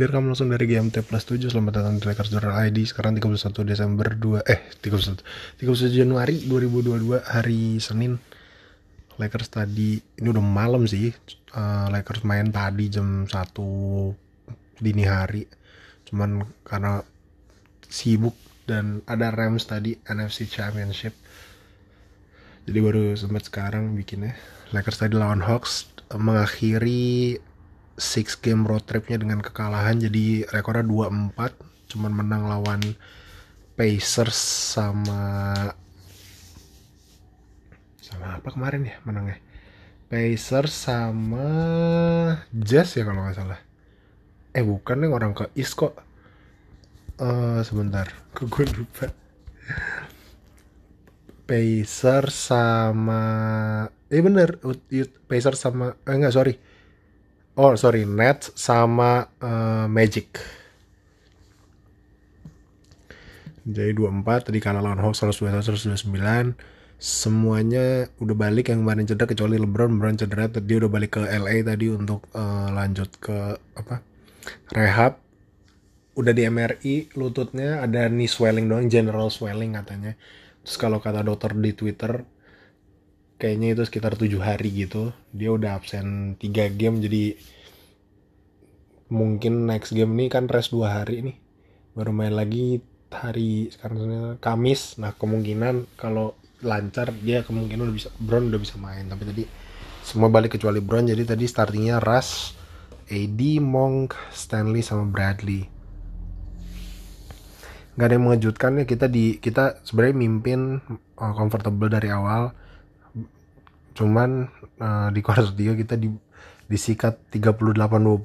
Direkam langsung dari GMT Plus 7 Selamat datang di Lakers Journal ID Sekarang 31 Desember 2 Eh 31 31 Januari 2022 Hari Senin. Lakers tadi Ini udah malam sih. Uh, Lakers main tadi jam 1 Dini hari. Cuman karena Sibuk Dan ada Rams tadi NFC Championship. Jadi baru sempat sekarang bikinnya. Lakers tadi lawan Hawks Mengakhiri six game road tripnya dengan kekalahan. Jadi rekornya 2-4 cuman menang lawan Pacers sama sama apa kemarin ya menangnya? Pacers sama Jazz ya kalau nggak salah. Eh bukan nih orang ke East kok? Uh, sebentar gue lupa. Pacers sama eh bener Pacers sama eh enggak sorry oh sorry Nets sama uh, Magic. Jadi 24 tadi kalah lawan Hawks 121 129 semuanya udah balik yang kemarin cedera kecuali LeBron LeBron cedera. Dia udah balik ke LA tadi untuk uh, lanjut ke apa rehab. Udah di MRI lututnya ada knee swelling doang general swelling katanya. Terus kalau kata dokter di Twitter kayaknya itu sekitar tujuh hari gitu. Dia udah absen tiga game jadi mungkin next game ini kan rest dua hari nih. Baru main lagi hari sekarang Kamis. Nah kemungkinan kalau lancar dia kemungkinan udah bisa Brown udah bisa main. Tapi tadi semua balik kecuali Brown jadi tadi startingnya Russ AD Monk Stanley sama Bradley. Nggak ada yang mengejutkan ya kita di kita sebenarnya mimpin uh, comfortable dari awal cuman uh, di kuarter 3 kita di disikat 38-20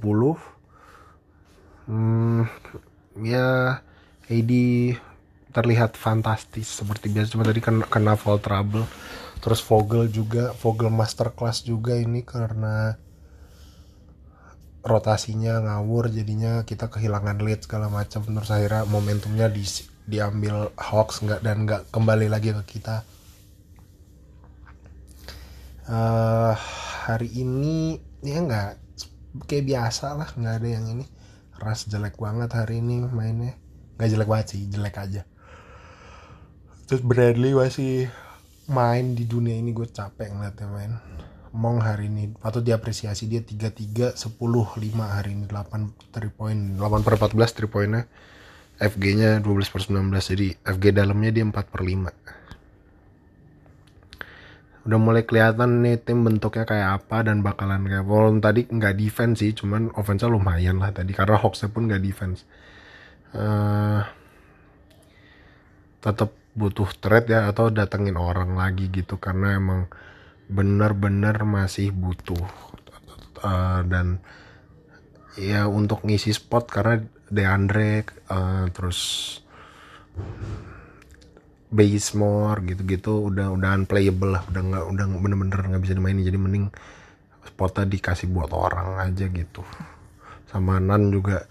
hmm, ya AD terlihat fantastis seperti biasa. Cuma tadi kena, kena fall trouble. Terus Vogel juga Vogel masterclass juga ini karena rotasinya ngawur jadinya kita kehilangan lead segala macam. Terus akhirnya momentumnya di, diambil Hawks nggak dan nggak kembali lagi ke kita uh, hari ini ya nggak kayak biasa lah nggak ada yang ini. Ras jelek banget hari ini mainnya. Nggak jelek banget sih jelek aja. Terus Bradley masih main di dunia ini gue capek ngeliatnya main. Mong hari ini patut diapresiasi dia 3-3 10 5 hari ini 8 3 point 8 per 14 3 poinnya FG nya 12 per 19 jadi FG dalamnya dia 4 per 5 udah mulai kelihatan nih tim bentuknya kayak apa dan bakalan kayak walaupun tadi nggak defense sih cuman offense lumayan lah tadi karena Hawksnya pun nggak defense. Uh, tetap butuh trade ya atau datengin orang lagi gitu karena emang bener-bener masih butuh. Uh, dan ya untuk ngisi spot karena DeAndre uh, terus more gitu-gitu udah udah unplayable lah udah nggak udah bener-bener nggak bisa dimainin. Jadi mending spotnya dikasih buat orang aja gitu. Sama Nan juga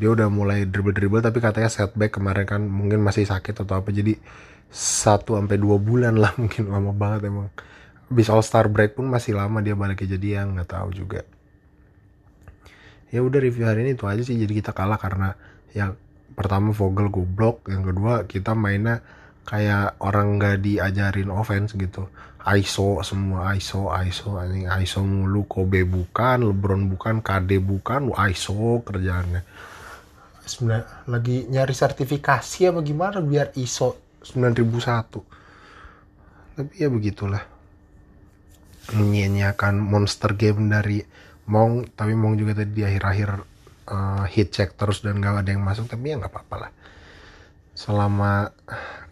dia udah mulai dribble-dribble tapi katanya setback kemarin kan mungkin masih sakit atau apa. Jadi satu sampai dua bulan lah mungkin lama banget emang. Bis All Star break pun masih lama dia balik jadi yang nggak tahu juga. Ya udah review hari ini itu aja sih jadi kita kalah karena yang pertama Vogel goblok yang kedua kita mainnya kayak orang nggak diajarin offense gitu. ISO semua ISO ISO anjing. ISO mulu Kobe bukan LeBron bukan KD bukan ISO kerjaannya. Sebenarnya lagi nyari sertifikasi apa gimana biar ISO 9001 tapi ya begitulah. Menyanyiakan monster game dari Mong tapi Mong juga tadi di akhir-akhir uh, hit check terus dan gak ada yang masuk tapi ya nggak apa-apa lah selama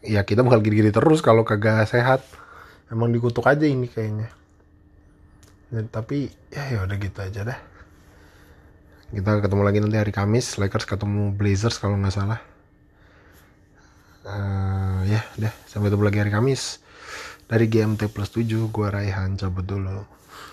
ya kita bakal gini-gini terus kalau kagak sehat. Emang dikutuk aja ini kayaknya. Dan, tapi ya ya udah gitu aja dah. Kita ketemu lagi nanti hari Kamis Lakers ketemu Blazers kalau nggak salah. Uh, ya deh sampai ketemu lagi hari Kamis. Dari GMT plus 7 gua Raihan cabut dulu